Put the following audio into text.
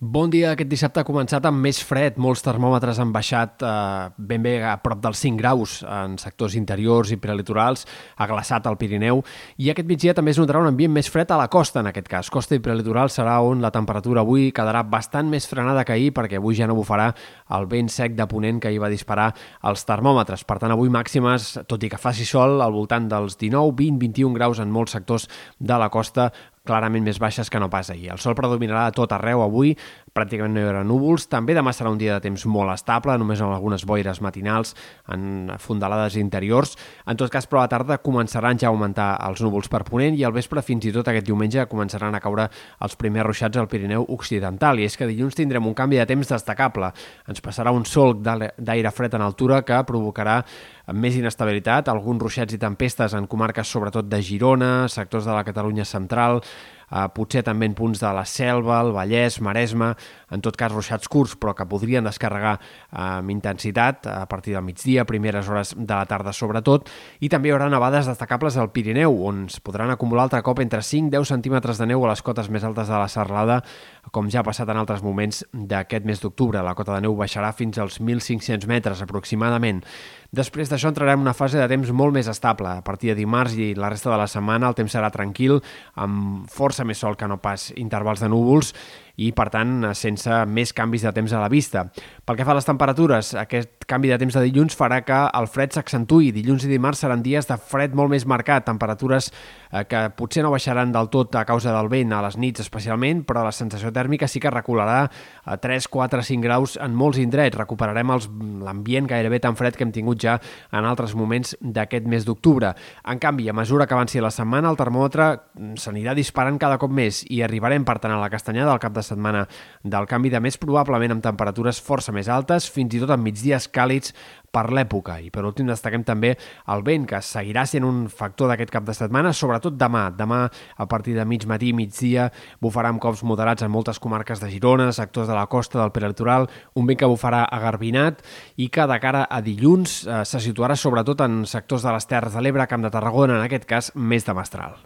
Bon dia. Aquest dissabte ha començat amb més fred. Molts termòmetres han baixat eh, ben bé a prop dels 5 graus en sectors interiors i prelitorals, ha glaçat al Pirineu, i aquest migdia també es notarà un ambient més fred a la costa, en aquest cas. Costa i prelitoral serà on la temperatura avui quedarà bastant més frenada que ahir, perquè avui ja no bufarà el vent sec de ponent que hi va disparar els termòmetres. Per tant, avui màximes, tot i que faci sol, al voltant dels 19, 20, 21 graus en molts sectors de la costa, clarament més baixes que no pas ahir. El sol predominarà a tot arreu avui, pràcticament no hi haurà núvols. També demà serà un dia de temps molt estable, només amb algunes boires matinals en fondalades interiors. En tot cas, però a la tarda començaran ja a augmentar els núvols per ponent i al vespre fins i tot aquest diumenge començaran a caure els primers ruixats al Pirineu Occidental. I és que dilluns tindrem un canvi de temps destacable. Ens passarà un solc d'aire fred en altura que provocarà més inestabilitat, alguns ruixats i tempestes en comarques sobretot de Girona, sectors de la Catalunya central, eh, potser també en punts de la Selva, el Vallès, Maresme, en tot cas ruixats curts, però que podrien descarregar eh, amb intensitat a partir del migdia, primeres hores de la tarda sobretot, i també hi haurà nevades destacables al Pirineu, on es podran acumular altre cop entre 5 i 10 centímetres de neu a les cotes més altes de la serralada, com ja ha passat en altres moments d'aquest mes d'octubre. La cota de neu baixarà fins als 1.500 metres aproximadament. Després d'això entrarem en una fase de temps molt més estable. A partir de dimarts i la resta de la setmana el temps serà tranquil, amb força més sol que no pas intervals de núvols i, per tant, sense més canvis de temps a la vista. Pel que fa a les temperatures, aquest canvi de temps de dilluns farà que el fred s'accentui. Dilluns i dimarts seran dies de fred molt més marcat, temperatures eh, que potser no baixaran del tot a causa del vent a les nits especialment, però la sensació tèrmica sí que recularà a 3, 4, 5 graus en molts indrets. Recuperarem l'ambient gairebé tan fred que hem tingut ja en altres moments d'aquest mes d'octubre. En canvi, a mesura que avanci la setmana, el termòmetre s'anirà disparant cada cop més i arribarem, per tant, a la castanyada al cap de setmana del canvi de mes, probablement amb temperatures força més altes, fins i tot amb migdies càlids per l'època. I per últim destaquem també el vent, que seguirà sent un factor d'aquest cap de setmana, sobretot demà. Demà, a partir de mig matí, migdia, bufarà amb cops moderats en moltes comarques de Girona, sectors de la costa del prelitoral, un vent que bufarà a Garbinat i que de cara a dilluns eh, se situarà sobretot en sectors de les Terres de l'Ebre, Camp de Tarragona, en aquest cas, més de mestral.